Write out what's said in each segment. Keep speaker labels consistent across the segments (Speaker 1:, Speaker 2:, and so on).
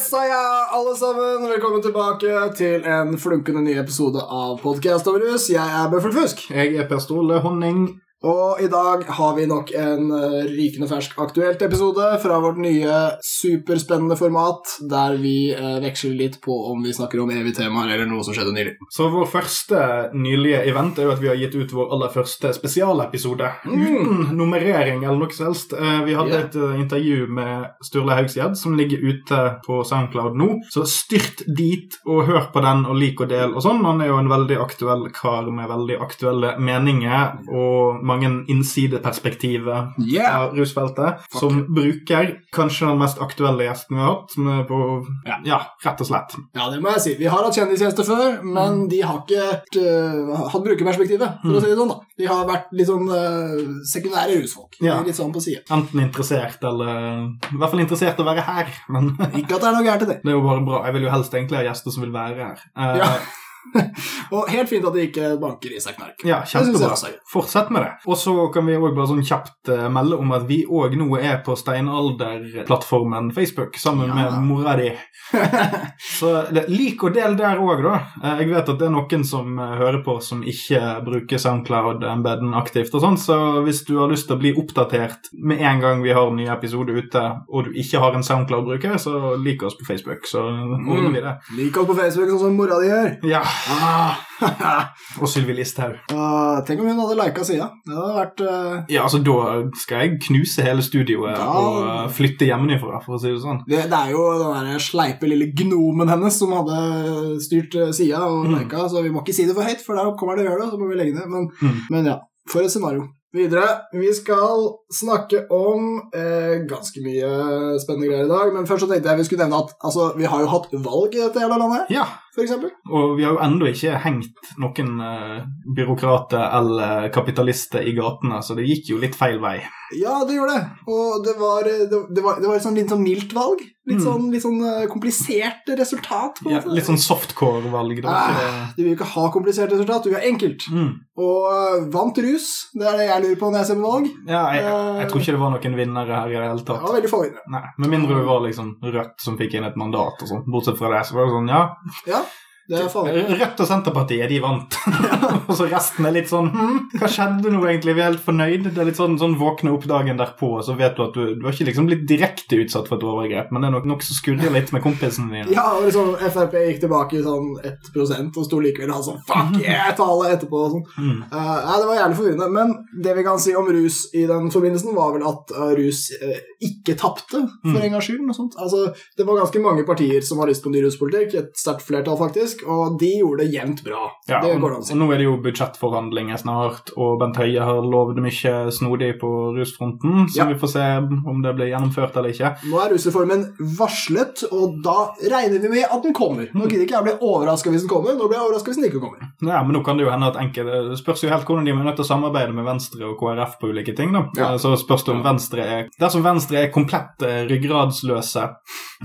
Speaker 1: Yes, da, ja, alle sammen. Velkommen tilbake til en flunkende ny episode av Podcast over rus. Jeg er Bøffel Fusk.
Speaker 2: Jeg er Per Ståle Honning.
Speaker 1: Og i dag har vi nok en uh, rykende fersk aktuelt episode fra vårt nye superspennende format, der vi uh, veksler litt på om vi snakker om evige temaer eller noe som skjedde nylig.
Speaker 2: Så vår første nylige event er jo at vi har gitt ut vår aller første spesialepisode.
Speaker 1: Mm.
Speaker 2: Uten nummerering eller noe som helst. Eh, Vi hadde
Speaker 1: yeah.
Speaker 2: et eh, intervju med Sturle Haugsgjerd som ligger ute på Soundcloud nå. Så styrt dit og hør på den og lik og del og sånn. Han er jo en veldig aktuell kar med veldig aktuelle meninger og mange innsideperspektiver
Speaker 1: Yeah!
Speaker 2: av rusfeltet, som bruker kanskje den mest aktuelle gjesten vi har hatt, som er på
Speaker 1: Ja.
Speaker 2: ja, rett og slett.
Speaker 1: Ja, det må jeg si. Vi har hatt kjendisgjester før, men de har ikke uh, hatt brukerperspektivet, for å si det sånn. da. De har vært litt sånn uh, sekundære rusfolk.
Speaker 2: Ja.
Speaker 1: Litt sånn på siden.
Speaker 2: Enten interessert eller I hvert fall interessert i å være her, men
Speaker 1: Ikke at det er noe gærent i det.
Speaker 2: det er jo bare bra. Jeg vil jo helst egentlig ha gjester som vil være her. Uh,
Speaker 1: Ja. Og helt fint at det ikke banker i seg knark.
Speaker 2: ja, kjempebra. Fortsett med det. Og så kan vi også bare sånn kjapt eh, melde om at vi òg nå er på steinalderplattformen Facebook sammen
Speaker 1: Ja.
Speaker 2: med mora di. Så lik og del der òg, da. Eh, Jeg vet at det er noen som eh, hører på som ikke bruker Soundcloud-embeden aktivt, og sånn, så hvis du har lyst til å bli oppdatert med en gang vi har en ny episode ute, og du ikke har en Soundcloud-bruker, så lik oss på Facebook, så ordner vi det.
Speaker 1: Lik oss på Facebook, sånn som mora di gjør.
Speaker 2: Ja.
Speaker 1: Ah.
Speaker 2: Og Sylvi Listhaug.
Speaker 1: Uh, tenk om hun hadde lika sida. Det hadde vært uh...
Speaker 2: Ja, altså da skal jeg knuse hele studioet
Speaker 1: Da-
Speaker 2: og uh, flytte hjemmefra, for å si det sånn.
Speaker 1: det, det er jo den der sleipe lille gnomen hennes som hadde styrt uh, sida og
Speaker 2: Mm.
Speaker 1: lika, så vi må ikke si det for høyt, for da kommer det å gjøre det, så må vi legge det. Men,
Speaker 2: Mm.
Speaker 1: men ja, for et scenario. Videre, vi skal snakke om eh, ganske mye spennende greier i dag, men først så tenkte jeg vi skulle nevne at altså, vi har jo hatt valg i dette hele landet,
Speaker 2: Ja,
Speaker 1: eksempel.
Speaker 2: og vi har jo ennå ikke hengt noen eh, byråkrater eller kapitalister i gatene, så det gikk jo litt feil vei.
Speaker 1: Ja, det gjorde det. Og det var, det, det var, det var et sånn, litt sånn mildt valg. Litt
Speaker 2: Mm.
Speaker 1: sånn, litt sånn eh, komplisert resultat. på
Speaker 2: Ja, litt sånn softcore-valg.
Speaker 1: Ah, Du vil jo ikke ha komplisert resultat, du vil ha enkelt.
Speaker 2: Mm.
Speaker 1: Og vant rus, det er det jeg lurer på når jeg ser på valg.
Speaker 2: Ja, jeg, jeg tror ikke det var noen vinnere her i det hele tatt.
Speaker 1: Ja, veldig få vinnere.
Speaker 2: Nei, Med mindre det var liksom Rødt som fikk inn et mandat og sånn. Bortsett fra det, så var det sånn, ja.
Speaker 1: Ja, det er.
Speaker 2: Rødt og Senterpartiet, de vant. og så resten er litt sånn hm, Hva skjedde nå, egentlig? Vi er helt fornøyd. Det er litt sånn, sånn våkne opp dagen derpå, og så vet du at du, du har ikke liksom blitt direkte utsatt for et overgrep, men det er nok noe som skurrer litt med kompisene dine.
Speaker 1: Ja, og liksom Frp gikk tilbake i sånn 1 og sto likevel og sånn fuck yeah-tale etterpå. og sånn.
Speaker 2: Mm.
Speaker 1: Uh, ja, Det var jævlig forvirrende. Men det vi kan si om rus i den forbindelsen, var vel at uh, rus uh, ikke tapte, for
Speaker 2: Mm.
Speaker 1: en gangs skyld. Altså, Det var ganske mange partier som har lyst på ny ruspolitikk, et sterkt flertall faktisk, og de gjorde det jevnt bra.
Speaker 2: Ja,
Speaker 1: det går det an å si.
Speaker 2: nå er det jo budsjettforhandlinger snart, og Bent Høie har lovd mye snodig på rusfronten, så
Speaker 1: Ja.
Speaker 2: vi får se om det blir gjennomført eller ikke.
Speaker 1: Nå er rusreformen varslet, og da regner vi med at den kommer. Nå gidder ikke jeg bli overraska hvis den kommer, nå blir jeg overraska hvis den ikke kommer.
Speaker 2: Ja, men nå kan det jo hende at enkelte Det spørs jo helt hvordan de er nødt til å samarbeide med Venstre og KrF på ulike ting, da.
Speaker 1: Ja.
Speaker 2: Så spørs det om Venstre er Dersom Venstre er komplett eh, ryggradsløse,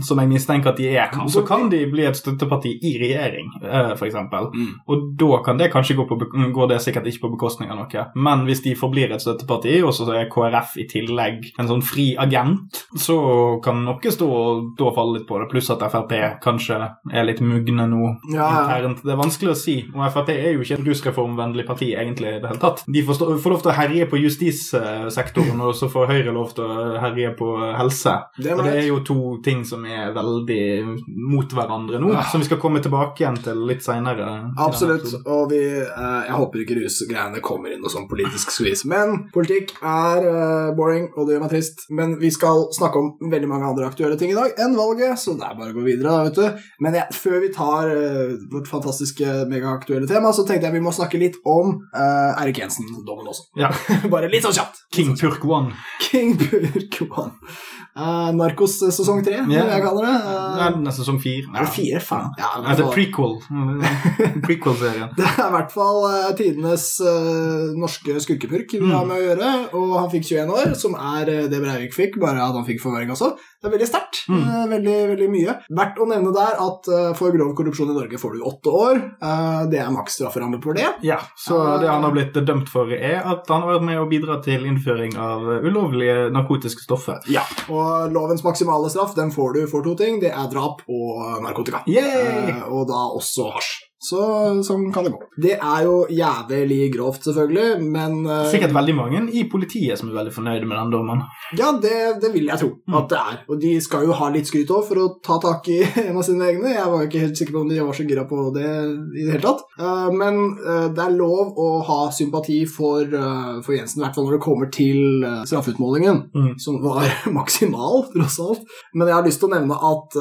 Speaker 2: som jeg mistenker at de er, så kan de bli et støtteparti i regjering, eh, for eksempel. Og da kan det kanskje gå på går det sikkert ikke på bekostning av noe. Men hvis de forblir et støtteparti, og så er KrF i tillegg en sånn fri agent, så kan noe stå og da falle litt på det. Pluss at Frp kanskje er litt mugne nå
Speaker 1: ja.
Speaker 2: internt. Det er vanskelig å si. Og Frp er jo ikke et rusreformvennlig parti egentlig i det hele tatt. De får, stå, får lov til å herje på justissektoren, og så får Høyre lov til å herje på helse.
Speaker 1: Det
Speaker 2: Og det er jo to ting som er veldig mot hverandre nå,
Speaker 1: Ja.
Speaker 2: som vi skal komme tilbake igjen til litt seinere.
Speaker 1: Absolutt. Og vi, eh, jeg håper ikke rusgreiene kommer inn noe sånn politisk skvis. Men politikk er eh, boring, og det gjør meg trist. Men vi skal snakke om veldig mange andre aktuelle ting i dag enn valget, så det er bare å gå videre. da, vet du. Men jeg, før vi tar eh, vårt fantastiske, megaaktuelle tema, så tenkte jeg vi må snakke litt om uh, Erik Jensen-dommen også.
Speaker 2: Ja.
Speaker 1: bare litt sånn kjapt.
Speaker 2: King Purk One.
Speaker 1: King Burkwan. Uh, Narkos eh, sesong tre,
Speaker 2: yeah.
Speaker 1: vil jeg kaller det. Uh,
Speaker 2: det er sesong fire.
Speaker 1: er det fire? Faen. Ja,
Speaker 2: Ja, det er
Speaker 1: fall-
Speaker 2: prequel. Prequel-serien.
Speaker 1: Det er i hvert fall uh, tidenes uh, norske skurkepurk vi har med å gjøre, og han fikk 21 år, som er det Breivik fikk, bare at han fikk forvaring også. Det er veldig sterkt.
Speaker 2: Mm.
Speaker 1: veldig, veldig mye. Verdt å nevne der at for grov korrupsjon i Norge får du åtte år. det er maks strafferamme på det.
Speaker 2: Ja, så det han har blitt dømt for, er at han har vært med å bidra til innføring av ulovlige narkotiske stoffer.
Speaker 1: Ja, og lovens maksimale straff den får du for to ting. Det er drap og narkotika.
Speaker 2: Uh,
Speaker 1: og da også hasj. Så sånn kan det gå. Det er jo jævlig grovt, selvfølgelig, men uh,
Speaker 2: Sikkert veldig mange i politiet som er veldig fornøyde med den dommen.
Speaker 1: Ja, det, det vil jeg tro mm. at det er. Og de skal jo ha litt skryt òg for å ta tak i en av sine egne. Jeg var ikke helt sikker på om de var så gira på det i det hele tatt. Uh, men uh, det er lov å ha sympati for, for Jensen, i hvert fall når det kommer til straffeutmålingen, mm. som var maksimal, tross alt. Men jeg har lyst til å nevne at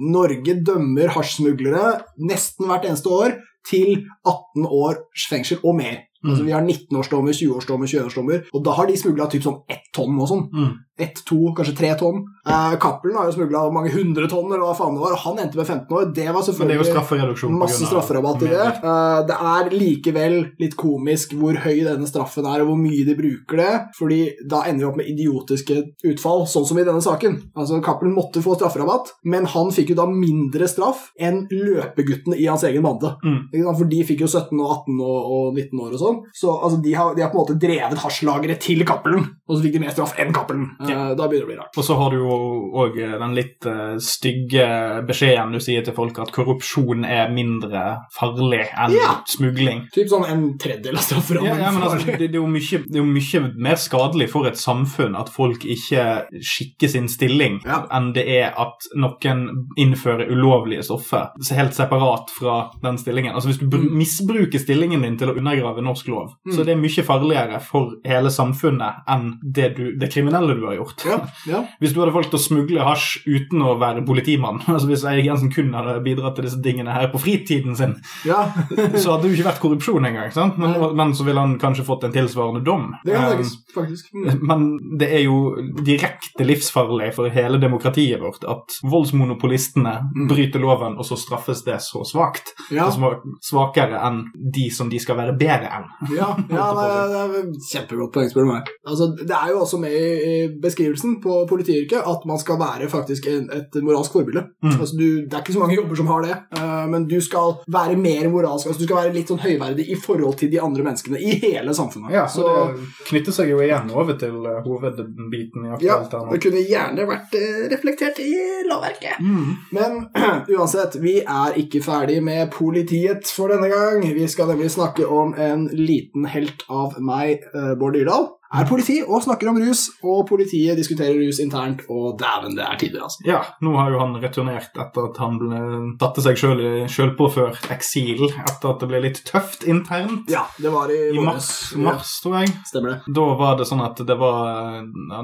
Speaker 1: Norge dømmer hasjsmuglere nesten hvert eneste år til 18 års fengsel og mer. Mm. Altså Vi har 19-årsdommer, 20-årsdommer, 21-årsdommer, og da har de smugla typ sånn ett tonn og sånn. Mm. Ett, to, kanskje tre tonn. Eh, Cappelen har jo smugla mange hundre tonn, eller hva faen det var, han endte med 15 år. Det var selvfølgelig
Speaker 2: det
Speaker 1: masse strafferabatt i det. Eh, det er likevel litt komisk hvor høy denne straffen er, og hvor mye de bruker det, fordi da ender vi opp med idiotiske utfall, sånn som i denne saken. Altså, Cappelen måtte få strafferabatt, men han fikk jo da mindre straff enn løpeguttene i hans egen bande. Mm. For de fikk jo 17 og 18 og, og 19 år og sånn. Så altså, de, har, de, har, på en måte drevet hasjlageret til Cappelen, og så fikk de mer straff enn Cappelen. Ja. Uh, da begynner det å bli rart.
Speaker 2: Og så har du jo òg eh, den litt uh, stygge beskjeden du sier til folk at korrupsjon er mindre farlig enn ja. smugling.
Speaker 1: Typ sånn en tredjedel av strafferammen.
Speaker 2: Ja, ja, men altså, det, det, er mye, det, er jo mye, mer skadelig for et samfunn at folk ikke skikker sin stilling, enn det er at noen innfører ulovlige stoffer. Helt separat fra den stillingen. Altså Hvis du mm. misbruker stillingen din til å undergrave norsk lov, mm. så det er mye farligere for hele samfunnet enn det, du, det kriminelle du har gjort.
Speaker 1: Ja, ja.
Speaker 2: Hvis du hadde valgt å smugle hasj uten å være politimann, altså hvis Eirik Jensen kun hadde bidratt til disse tingene her på fritiden sin,
Speaker 1: ja.
Speaker 2: så hadde det jo ikke vært korrupsjon engang. Men, men, så ville han kanskje fått en tilsvarende dom.
Speaker 1: Det kan um, faktisk.
Speaker 2: Mm. Men det er jo direkte livsfarlig for hele demokratiet vårt at voldsmonopolistene mm. bryter loven, og så straffes det så svakt. Ja. Altså svakere enn de som de skal være bedre enn.
Speaker 1: Ja, ja det, er, det er kjempegodt poeng, spør du meg. Altså, det er jo også med i beskrivelsen på politiyrket at man skal være faktisk en, et moralsk forbilde. Mm. Altså, du, det er ikke så mange jobber som har det, uh, men du skal være mer moralsk. Altså, du skal være litt sånn høyverdig i forhold til de andre menneskene i hele samfunnet.
Speaker 2: Ja, så, så det knytter seg jo igjen over til uh, hovedbiten i
Speaker 1: aktuelt ja, Det kunne gjerne vært uh, reflektert i lovverket. Mm. Men uansett, vi er ikke ferdig med politiet for denne gang. Vi skal nemlig snakke om en liten helt av meg, Bård Dyrdal er politi og snakker om rus, og politiet diskuterer rus internt, og dæven, det er tider, altså.
Speaker 2: Ja, nå har jo han returnert etter at han ble satte seg sjøl i sjølpåført eksil etter at det ble litt tøft internt.
Speaker 1: Ja, det var i,
Speaker 2: I mars, mars, tror jeg.
Speaker 1: Stemmer det.
Speaker 2: Da var det sånn at det var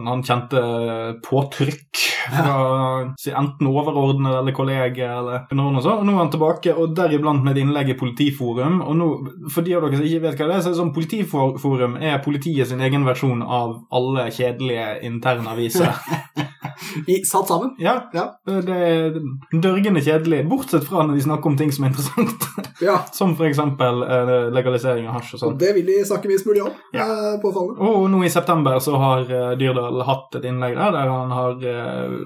Speaker 2: Han kjente påtrykk fra si, enten overordnede eller kolleger eller noen og så, og nå er han tilbake, og deriblant med et innlegg i Politiforum. Og nå, for de av dere som ikke vet hva det er, så er det sånn Politiforum er politiet sin egen versjon av alle kjedelige internaviser.
Speaker 1: I, satt sammen?
Speaker 2: Ja. ja. Det er dørgende kjedelig, bortsett fra når de snakker om ting som er interessant.
Speaker 1: Ja.
Speaker 2: som f.eks. Eh, legalisering av hasj og sånn.
Speaker 1: Det vil de snakke minst mulig om. Ja. Eh, fallet.
Speaker 2: Og nå i september så har eh, Dyrdal hatt et innlegg der der han har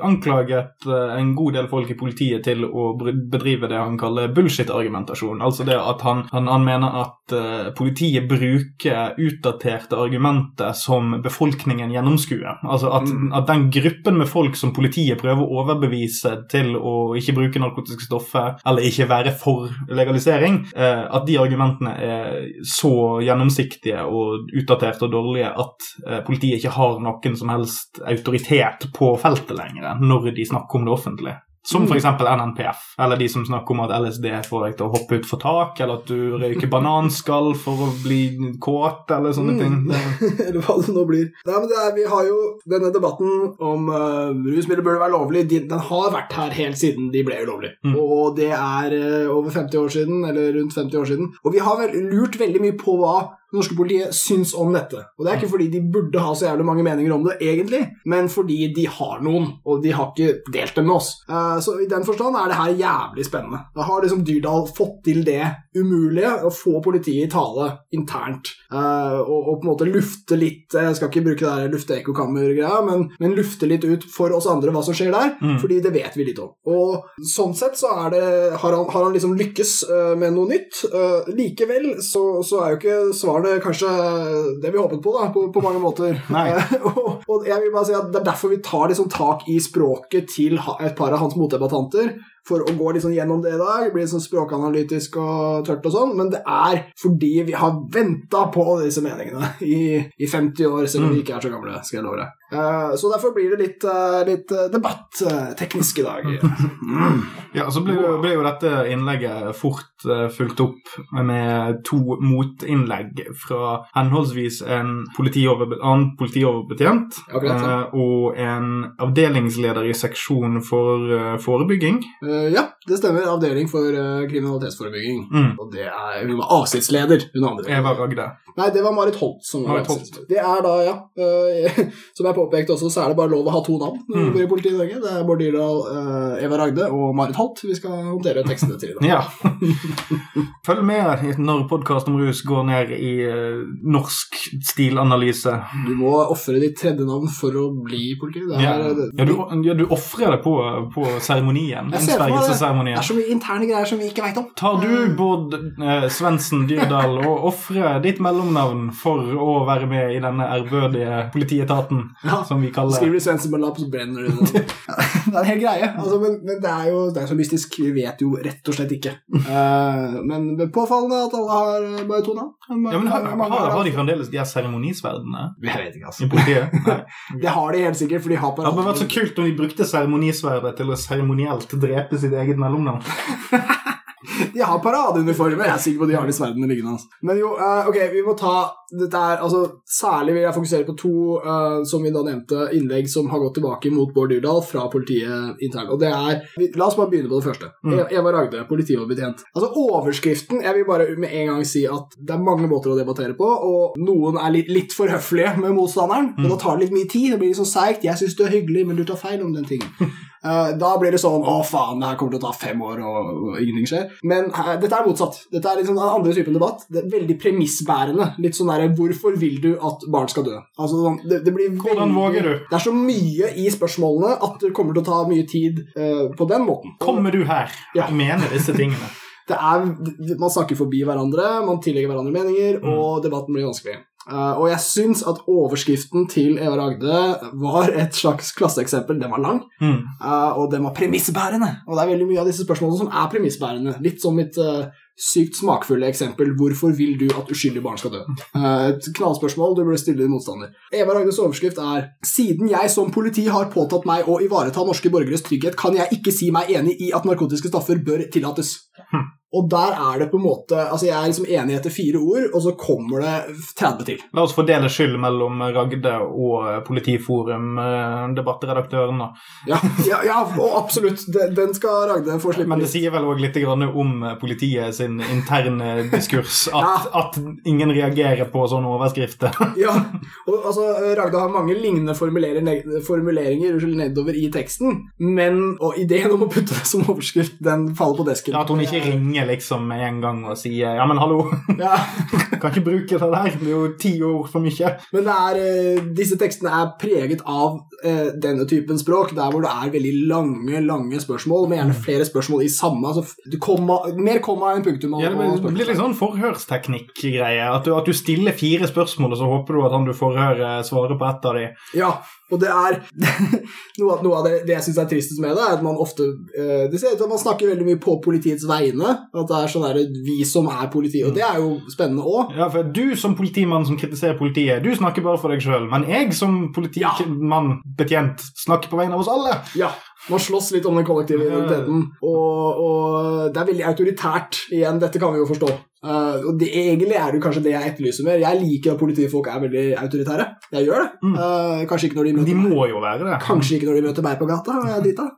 Speaker 2: anklaget en god del folk i politiet til å bedrive det han kaller bullshit-argumentasjon. Altså det at han, han, han mener at politiet bruker utdaterte argumenter som befolkningen gjennomskuer. Altså at, mm. at den gruppen med folk som politiet prøver å overbevise til å ikke bruke narkotiske stoffer eller ikke være for legalisering, eh, at de argumentene er så gjennomsiktige og utdaterte og dårlige at eh, politiet ikke har noen som helst autoritet på feltet lenger når de snakker om det offentlige. Som f.eks. NNPF, eller de som snakker om at LSD får deg til å hoppe utfor tak, eller at du røyker bananskall for å bli kåt, eller sånne mm. ting.
Speaker 1: eller hva det nå blir. Nei, men er, Vi har jo denne debatten om uh, rusmidler burde være lovlig. Den, den har vært her helt siden de ble ulovlige. Mm. Og det er uh, over 50 år siden, eller rundt 50 år siden. Og vi har vel lurt veldig mye på hva det norske politiet syns om dette. Og det er ikke fordi de burde ha så jævlig mange meninger om det, egentlig, men fordi de har noen, og de har ikke delt dem med oss. Eh, så i den forstand er det her jævlig spennende. Da har liksom Dyrdal fått til det umulige, å få politiet i tale internt, eh, og, og på en måte lufte litt Jeg skal ikke bruke det lufte-ekkokammer-greia, men, men lufte litt ut for oss andre hva som skjer der,
Speaker 2: Mm.
Speaker 1: fordi det vet vi litt om. Og sånn sett så er det, har, han, har han liksom lykkes uh, med noe nytt. Uh, likevel så, så er jo ikke svaret kanskje det vi håpet på, da, på, på mange måter. Eh, og, og jeg vil bare si at Det er derfor vi tar liksom tak i språket til et par av hans motdebattanter. For å gå liksom gjennom det i dag, bli sånn språkanalytisk og tørt og sånn, men det er fordi vi har venta på disse meningene i, i 50 år, selv om vi ikke er så gamle, skal jeg love deg. Eh, så derfor blir det litt, eh, litt eh, debatteknisk i dag.
Speaker 2: Ja, så ble, ble jo dette innlegget fort fulgt opp med to motinnlegg fra henholdsvis en politioverbe annen politioverbetjent
Speaker 1: ja.
Speaker 2: og en avdelingsleder i seksjon for forebygging.
Speaker 1: Ja, det stemmer. Avdeling for kriminalitetsforebygging.
Speaker 2: Mm.
Speaker 1: Og det er hun var avsiktsleder. Hun andre.
Speaker 2: Eva Ragde.
Speaker 1: Nei, det var Marit Holt som var
Speaker 2: Marit Holt.
Speaker 1: Det er da, ja som er jeg påpekte også, så er det bare lov å ha to navn du
Speaker 2: Mm.
Speaker 1: i politiet i Norge. Det er Bård Dyrdal, eh, Eva Ragde og Marit Holt vi skal håndtere tekstene til i dag.
Speaker 2: Ja. Følg med når podkast om rus går ned i eh, norsk stilanalyse.
Speaker 1: Du må ofre ditt tredje navn for å bli politi. Det
Speaker 2: Ja,
Speaker 1: er, det,
Speaker 2: ja, du, ja, du ofrer det på, på seremonien.
Speaker 1: For det. det er så mye interne greier som vi ikke veit om.
Speaker 2: Tar du, Bård eh, Svendsen Dyrdal, og ofrer ditt mellomnavn for å være med i denne ærbødige politietaten,
Speaker 1: Ja.
Speaker 2: som vi kaller
Speaker 1: Skriver du Svendsen på en lapp, så brenner du den. det er en hel greie. Altså, men, men det er jo det er så mystisk. Vi vet jo rett og slett ikke. Uh, men det er påfallende at alle har eh, bare to navn.
Speaker 2: ja, men har, har, har de fremdeles de her seremonisverdene
Speaker 1: Jeg vet ikke,
Speaker 2: i
Speaker 1: altså.
Speaker 2: politiet? Nei.
Speaker 1: Det har de helt sikkert, for de har
Speaker 2: Det hadde vært så kult om de brukte seremonisverdet til å seremonielt drepe sitt eget mellomnavn.
Speaker 1: De har paradeuniformer. Jeg er sikker på de har de sverdene liggende. Altså. Men jo, eh, ok, vi må ta dette er, altså, Særlig vil jeg fokusere på to uh, som vi da nevnte, innlegg som har gått tilbake mot Bård Dyrdal fra politiet internt. Og det er, vi, La oss bare begynne på det første.
Speaker 2: Mm.
Speaker 1: Eva Ragde, politioverbetjent. Altså Overskriften Jeg vil bare med en gang si at det er mange måter å debattere på, og noen er litt, litt for høflige med motstanderen. Og da tar det litt mye tid. Det blir litt sånn seigt. 'Jeg syns du er hyggelig, men du tar feil om den tingen'. Uh, da blir det sånn 'Å, faen, det her kommer til å ta fem år, og, og ingenting skjer'. Men uh, dette er motsatt. Dette er liksom den andre typen debatt. Det er veldig premissbærende. Litt sånn derre 'Hvorfor vil du at barn skal dø?' Altså, sånn, det, det blir
Speaker 2: Hvordan våger du?
Speaker 1: Det er så mye i spørsmålene at det kommer til å ta mye tid uh, på den måten.
Speaker 2: Kommer du her
Speaker 1: Ja.
Speaker 2: og mener disse tingene?
Speaker 1: Det er, man snakker forbi hverandre, man tillegger hverandre meninger,
Speaker 2: Mm.
Speaker 1: og debatten blir vanskelig. Uh, og jeg syns at overskriften til Eva Ragde var et slags klasseeksempel. Den var lang,
Speaker 2: Mm.
Speaker 1: uh, og den var premissbærende. Og det er veldig mye av disse spørsmålene som er premissbærende. Litt som mitt eh, sykt smakfulle eksempel 'Hvorfor vil du at uskyldige barn skal dø?' Eh, et knallspørsmål du burde stille din motstander. Eva Ragnes overskrift er 'Siden jeg som politi har påtatt meg å ivareta norske borgeres trygghet, kan jeg ikke si meg enig i at narkotiske stoffer bør tillates'. Og der er det på en måte Altså, jeg er liksom enig etter fire ord, og så kommer det 30 til.
Speaker 2: La oss fordele skyld mellom Ragde og Politiforum, eh, debattredaktøren. da.
Speaker 1: Ja, ja, ja og absolutt. Den, skal Ragde få slippe
Speaker 2: Men det sier vel òg litt om politiet sin interne diskurs at, at ingen reagerer på sånne overskrifter.
Speaker 1: Ja, og altså, Ragde har mange lignende formuleringer nedover i teksten, men og ideen om å putte det som overskrift, den faller på desken.
Speaker 2: Ja, At hun ikke ringer liksom med en gang og sier 'ja, men hallo',
Speaker 1: Ja,
Speaker 2: kan ikke bruke det der, det er jo ti ord for mye.
Speaker 1: Men det er, eh, disse tekstene er preget av eh, denne typen språk, der hvor det er veldig lange lange spørsmål, med gjerne flere spørsmål i samme altså, du komma, Mer komma enn punktum.
Speaker 2: Ja, det blir, det blir litt sånn forhørsteknikk-greie. At, du- at du stiller fire spørsmål, og så håper du at han du forhører, svarer på ett av de.
Speaker 1: Ja, og det er Noe av, noe av det, det jeg syns er tristest med det, er at man ofte eh, Det ser ut til at man snakker veldig mye på politiets vegne. At det er sånn derre Vi som er politi, og det er jo spennende òg.
Speaker 2: Ja, for Du som politimann som kritiserer politiet, du snakker bare for deg sjøl. Men jeg som politimann, betjent, Snakk på vegne av oss alle.
Speaker 1: Ja, man slåss litt om den kollektive identiteten, og, og det er veldig autoritært. Igjen, dette kan vi jo forstå. Uh, og det, Egentlig er det kanskje det jeg etterlyser mer. Jeg liker at politifolk er veldig autoritære. Jeg gjør det.
Speaker 2: Mm.
Speaker 1: Eh, kanskje ikke når de
Speaker 2: Men
Speaker 1: møter
Speaker 2: de må jo være det.
Speaker 1: Kanskje ikke når de møter meg på gata,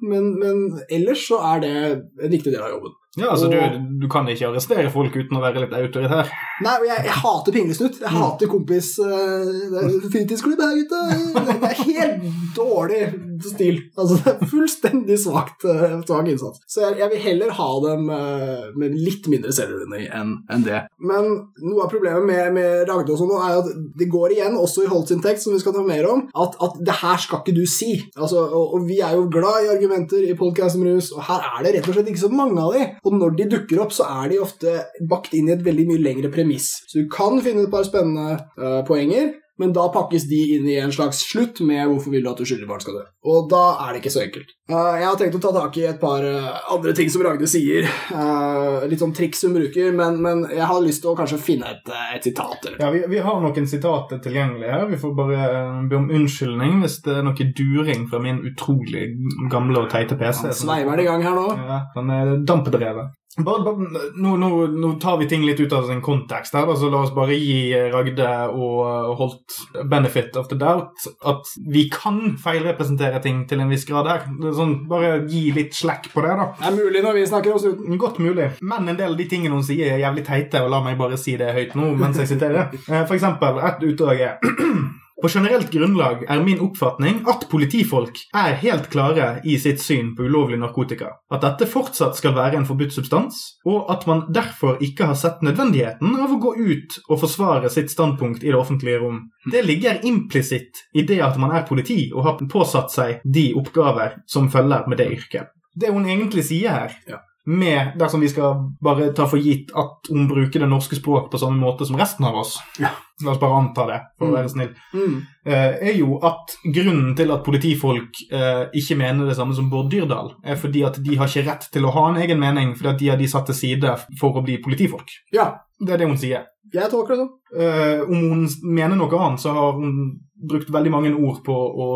Speaker 1: men, men ellers så er det en viktig del av jobben.
Speaker 2: Ja, altså
Speaker 1: Og-
Speaker 2: du, du kan ikke arrestere folk uten å være litt autoritær.
Speaker 1: Nei, og jeg, jeg hater pinglesnutt. Jeg hater kompis uh, Fritidsklubb her, gutta. Det det er helt dårlig stil. Altså, det er fullstendig svakt, uh, svak innsats. Så jeg, jeg vil heller ha dem uh, med litt mindre selvironi enn enn det. Men noe av problemet med, med Ragde og sånn er at det går igjen, også i Holts inntekt, som vi skal ta mer om, at, at det her skal ikke du si. Altså, og, og vi er jo glad i argumenter i podcast om rus, og her er det rett og slett ikke så mange av de. Og når de dukker opp, så er de ofte bakt inn i et veldig mye lengre premiss. Så du kan finne et par spennende uh, poenger, men da pakkes de inn i en slags slutt med 'hvorfor vil du at uskyldige barn skal dø'? Og da er det ikke så enkelt. Eh, jeg har tenkt å ta tak i et par eh, andre ting som Ragde sier. eh, litt sånn triks hun bruker, men, men jeg har lyst til å kanskje finne et, et sitat.
Speaker 2: Ja, vi, vi har noen sitater tilgjengelig her. Vi får bare be om unnskyldning hvis det er noe during fra min utrolig gamle og teite PC.
Speaker 1: Han sveiver det i gang her nå.
Speaker 2: Ja, han er dampedrevet. Bare, bare, nå, nå, nå tar vi ting litt ut av sin kontekst her, altså så la oss bare gi Ragde og Holt benefit of the doubt. At vi kan feilrepresentere ting til en viss grad her. Det er Sånn, bare gi litt slack på det, da.
Speaker 1: Det er mulig når vi snakker oss uten.
Speaker 2: Godt mulig. Men en del av de tingene hun sier, er jævlig teite, og la meg bare si det høyt nå mens jeg siterer. Eh, For eksempel, et utdrag er På generelt grunnlag er min oppfatning at politifolk er helt klare i sitt syn på ulovlig narkotika, at dette fortsatt skal være en forbudt substans, og at man derfor ikke har sett nødvendigheten av å gå ut og forsvare sitt standpunkt i det offentlige rom. Det ligger implisitt i det at man er politi og har påsatt seg de oppgaver som følger med det yrket. Det hun egentlig sier her. Med dersom vi skal bare ta for gitt at hun bruker det norske språk på samme måte som resten av oss,
Speaker 1: Ja.
Speaker 2: la oss bare anta det, for
Speaker 1: Mm.
Speaker 2: å være snill,
Speaker 1: Mm.
Speaker 2: eh, er jo at grunnen til at politifolk eh, ikke mener det samme som Bård Dyrdal, er fordi at de har ikke rett til å ha en egen mening, fordi at de har de satt til side for å bli politifolk.
Speaker 1: Ja,
Speaker 2: Det er det hun sier.
Speaker 1: jeg tolker det sånn.
Speaker 2: Eh, om hun mener noe annet, så har hun brukt veldig mange ord på å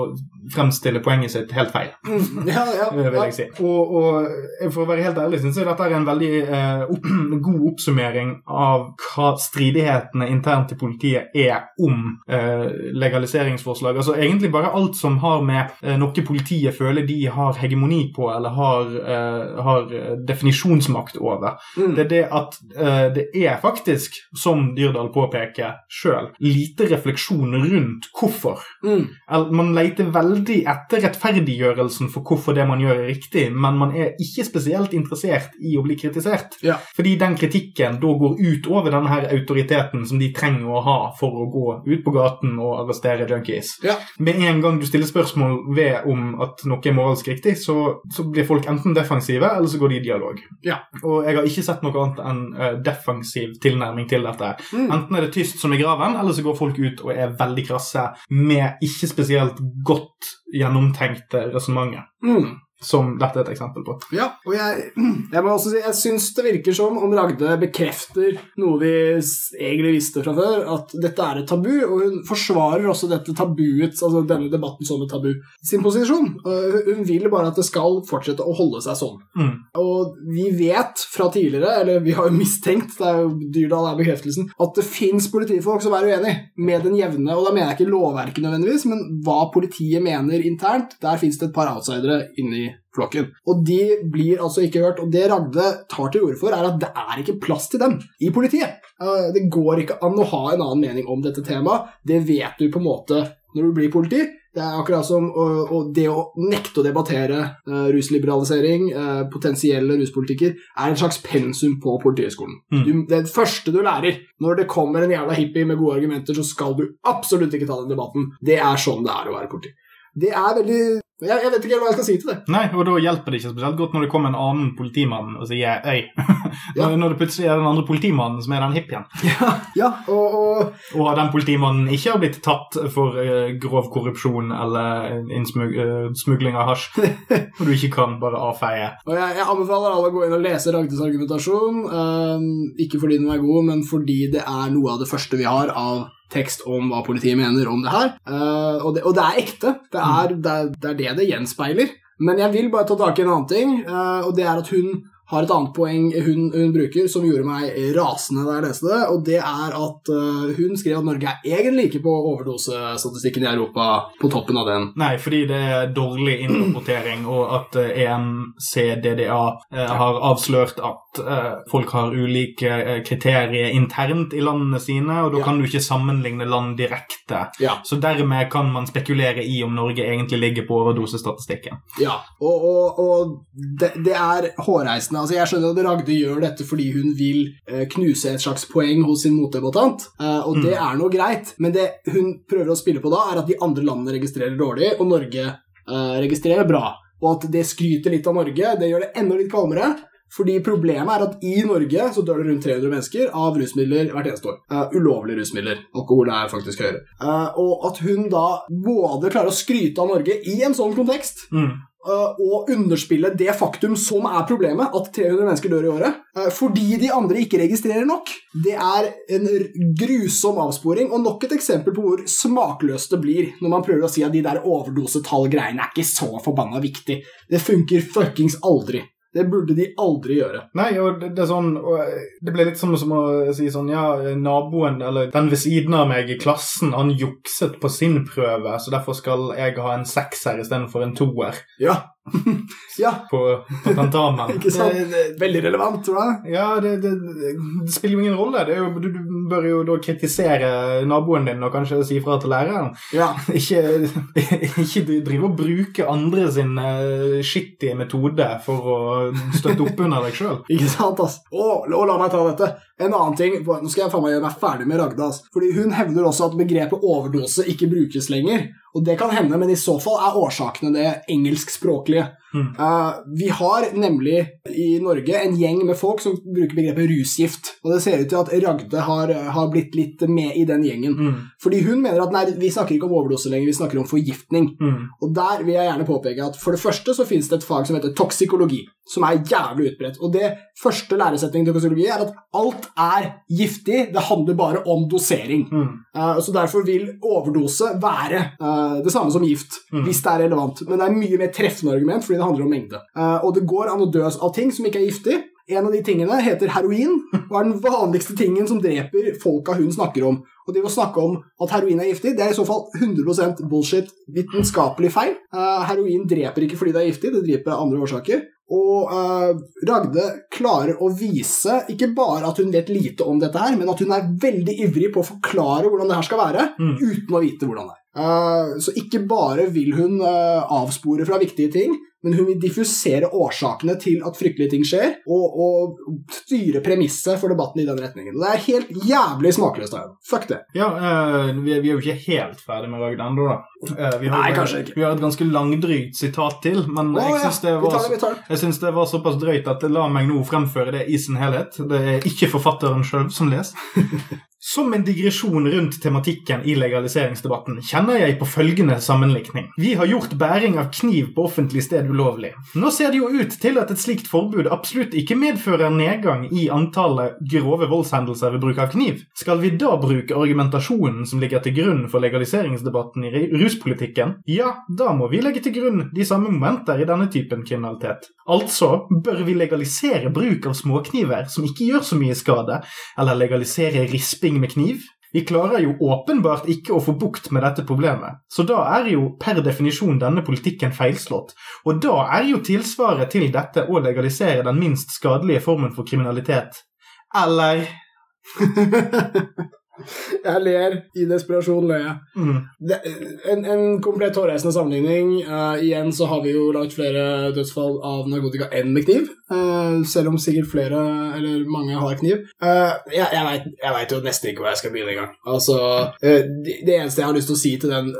Speaker 2: fremstille poenget sitt helt feil.
Speaker 1: Ja, ja,
Speaker 2: vil jeg si. Og, og for å være helt ærlig syns jeg dette er en veldig eh, opp, god oppsummering av hva stridighetene internt i politiet er om eh, legaliseringsforslag. Altså egentlig bare alt som har med eh, noe politiet føler de har hegemoni på, eller har, eh, har definisjonsmakt over.
Speaker 1: Mm.
Speaker 2: Det er det at eh, det er faktisk, som Dyrdal påpeker sjøl, lite refleksjon rundt hvorfor.
Speaker 1: Mm.
Speaker 2: Man leter veldig etter rettferdiggjørelsen for hvorfor det man gjør, er riktig, men man er ikke spesielt interessert i å bli kritisert.
Speaker 1: Ja.
Speaker 2: Fordi den kritikken da går ut over denne her autoriteten som de trenger å ha for å gå ut på gaten og arrestere junkies.
Speaker 1: Ja.
Speaker 2: Med en gang du stiller spørsmål ved om at noe er moralsk riktig, så, så blir folk enten defensive, eller så går de i dialog.
Speaker 1: Ja.
Speaker 2: Og jeg har ikke sett noe annet enn uh, defensiv tilnærming til dette.
Speaker 1: Mm.
Speaker 2: Enten er det tyst som i graven, eller så går folk ut og er veldig krasse med ikke spesielt godt gjennomtenkte resonnementer.
Speaker 1: Mm.
Speaker 2: Som dette er et eksempel på.
Speaker 1: Ja, og jeg, jeg må også si, jeg syns det virker som om Ragde bekrefter noe vi egentlig visste fra før, at dette er et tabu, og hun forsvarer også dette tabuet, altså denne debatten som et tabu, sin posisjon. Hun vil bare at det skal fortsette å holde seg sånn.
Speaker 2: Mm.
Speaker 1: Og vi vet fra tidligere, eller vi har jo mistenkt, det er jo Dyrdal er bekreftelsen, at det fins politifolk som er uenig med den jevne, og da mener jeg ikke lovverket nødvendigvis, men hva politiet mener internt. Der fins det et par outsidere inni flokken. Og de blir altså ikke hørt. Og det Ragde tar til orde for, er at det er ikke plass til dem i politiet. Eh, Det går ikke an å ha en annen mening om dette temaet. Det vet du på en måte når du blir politi. Det er akkurat som å- å det å nekte å debattere eh, rusliberalisering, eh, potensielle ruspolitikker, er en slags pensum på Politihøgskolen.
Speaker 2: Mm.
Speaker 1: Du, det første du lærer når det kommer en jævla hippie med gode argumenter, så skal du absolutt ikke ta den debatten. Det er sånn det er å være politi. Det er veldig jeg, jeg vet ikke hva jeg skal si til det.
Speaker 2: Nei, og da hjelper det ikke spesielt godt når det kommer en annen politimann og sier øy.
Speaker 1: Ja.
Speaker 2: Når det plutselig er den andre politimannen som er den hippien.
Speaker 1: Ja, ja og, og
Speaker 2: Og den politimannen ikke har blitt tatt for uh, grov korrupsjon eller innsmug- uh, smugling av hasj, og du ikke kan bare avfeie.
Speaker 1: Og jeg, jeg anbefaler alle å gå inn og lese Ragdes argumentasjon. Um, ikke fordi den er god, men fordi det er noe av det første vi har av tekst om hva politiet mener om det her. Uh, og, det, og det er ekte. Det er det, er, det er det det gjenspeiler. Men jeg vil bare ta tak i en annen ting, og det er at hun har et annet poeng hun, hun bruker som gjorde meg rasende da jeg leste det, og det er at uh, hun skrev at Norge er egentlig ikke på overdosestatistikken i Europa på toppen av den.
Speaker 2: Nei, fordi det er dårlig innrapportering, og at uh, EMCDDA uh, har avslørt at folk har ulike kriterier internt i landene sine, og da ja. kan du ikke sammenligne land direkte. Ja. Så dermed kan man spekulere i om Norge egentlig ligger på overdosestatistikken.
Speaker 1: Ja, og, og, og det, det, er hårreisende. Altså, jeg skjønner at Ragde gjør dette fordi hun vil knuse et slags poeng hos sin motdebattant, og det mm. er noe greit, men det hun prøver å spille på da, er at de andre landene registrerer dårlig, og Norge uh, registrerer bra. Og at det skryter litt av Norge, det gjør det enda litt kvalmere. Fordi problemet er at i Norge så dør det rundt 300 mennesker av rusmidler hvert eneste år. Uh, ulovlige rusmidler. Alkohol er faktisk høyere. Uh, og at hun da både klarer å skryte av Norge i en sånn kontekst, mm å eh, underspille det faktum som er problemet, at 300 mennesker dør i året, eh, fordi de andre ikke registrerer nok. Det er en grusom avsporing, og nok et eksempel på hvor smakløst det blir når man prøver å si at de der overdosetallgreiene er ikke så forbanna viktig. Det funker fuckings aldri. Det burde de aldri gjøre.
Speaker 2: Nei, og det, det er sånn Det ble litt som, som, å si sånn Ja, naboen, eller den ved siden av meg i klassen, han jukset på sin prøve, så derfor skal jeg ha en sekser istedenfor en toer.
Speaker 1: Ja. ja.
Speaker 2: På, på tentamen.
Speaker 1: Ikke sant? Det, det, Veldig relevant, tror jeg.
Speaker 2: Ja, det, det, spiller jo ingen rolle. Jo, du, du, bør jo da kritisere naboen din og kanskje si fra til læreren.
Speaker 1: Ja.
Speaker 2: ikke, ikke drive og bruke andre sin uh, skittige metode for å støtte opp under deg sjøl.
Speaker 1: ikke sant, ass. Og, og la meg ta dette. En annen ting, Nå skal jeg faen meg gjøre meg ferdig med Ragda. ass. Fordi Hun hevder også at begrepet overdose ikke brukes lenger. Og det kan hende, men i så fall er årsakene det engelskspråklige. Mm. Uh, vi har nemlig i Norge en gjeng med folk som bruker begrepet rusgift. Og det ser ut til at Ragde har, har blitt litt med i den gjengen. Mm. Fordi hun mener at nei, vi snakker ikke om overdose lenger, vi snakker om forgiftning. Mm. Og der vil jeg gjerne påpeke at for det første så finnes det et fag som heter toksikologi som er jævlig utbredt. Og det første læresetningen til toksikologi er at alt er giftig, det handler bare om dosering. Uh, så derfor vil overdose være uh, det samme som gift, mm. hvis det er relevant. Men det er mye mer treffende argument fordi det handler om mengde. Uh, og det går an å dø av ting som ikke er giftig. En av de tingene heter heroin, og er den vanligste tingen som dreper folka hun snakker om. Og det å snakke om at heroin er giftig, det er i så fall 100% bullshit, vitenskapelig feil. heroin dreper ikke fordi det er giftig, det dreper av andre årsaker. Og uh, Ragde klarer å vise ikke bare at hun vet lite om dette, her, men at hun er veldig ivrig på å forklare hvordan det her skal være, mm. uten å vite hvordan det er. Uh, så ikke bare vil hun uh, avspore fra viktige ting, men hun vil diffusere årsakene til at fryktelige ting skjer, og, og styre premisset for debatten i den retningen. Det er helt jævlig smakløst av henne. Fuck det.
Speaker 2: Ja, uh, vi, er, vi, er, jo ikke helt ferdig med Ragd ennå, da.
Speaker 1: Uh, vi har, Nei, kanskje ikke.
Speaker 2: Vi har et ganske langdrygt sitat til, men oh, jeg syns det, det, det, var såpass drøyt at la meg nå fremføre det i sin helhet. Det er ikke forfatteren sjøl som leser. Som en digresjon rundt tematikken i legaliseringsdebatten kjenner jeg på følgende sammenlikning. Vi har gjort bæring av kniv på offentlig sted ulovlig. Nå ser det jo ut til at et slikt forbud absolutt ikke medfører nedgang i antallet grove voldshendelser ved bruk av kniv. Skal vi da bruke argumentasjonen som ligger til grunn for legaliseringsdebatten i ruspolitikken? Ja, da må vi legge til grunn de samme momenter i denne typen kriminalitet. Altså bør vi legalisere bruk av småkniver som ikke gjør så mye skade, eller legalisere risping med kniv. Vi klarer jo åpenbart ikke å få bukt med dette problemet, så da er jo per definisjon denne politikken feilslått. Og da er jo tilsvaret til dette å legalisere den minst skadelige formen for kriminalitet. Eller
Speaker 1: Jeg ler i desperasjon, ler jeg. Mm. en, en komplett hårreisende sammenligning. Uh, igjen så har vi jo lagt flere dødsfall av narkotika enn med kniv. Uh, selv om sikkert flere, eller mange, har kniv. Uh, jeg jeg veit jo nesten ikke hvor jeg skal begynne engang. Altså, det, det eneste jeg har lyst til å si til den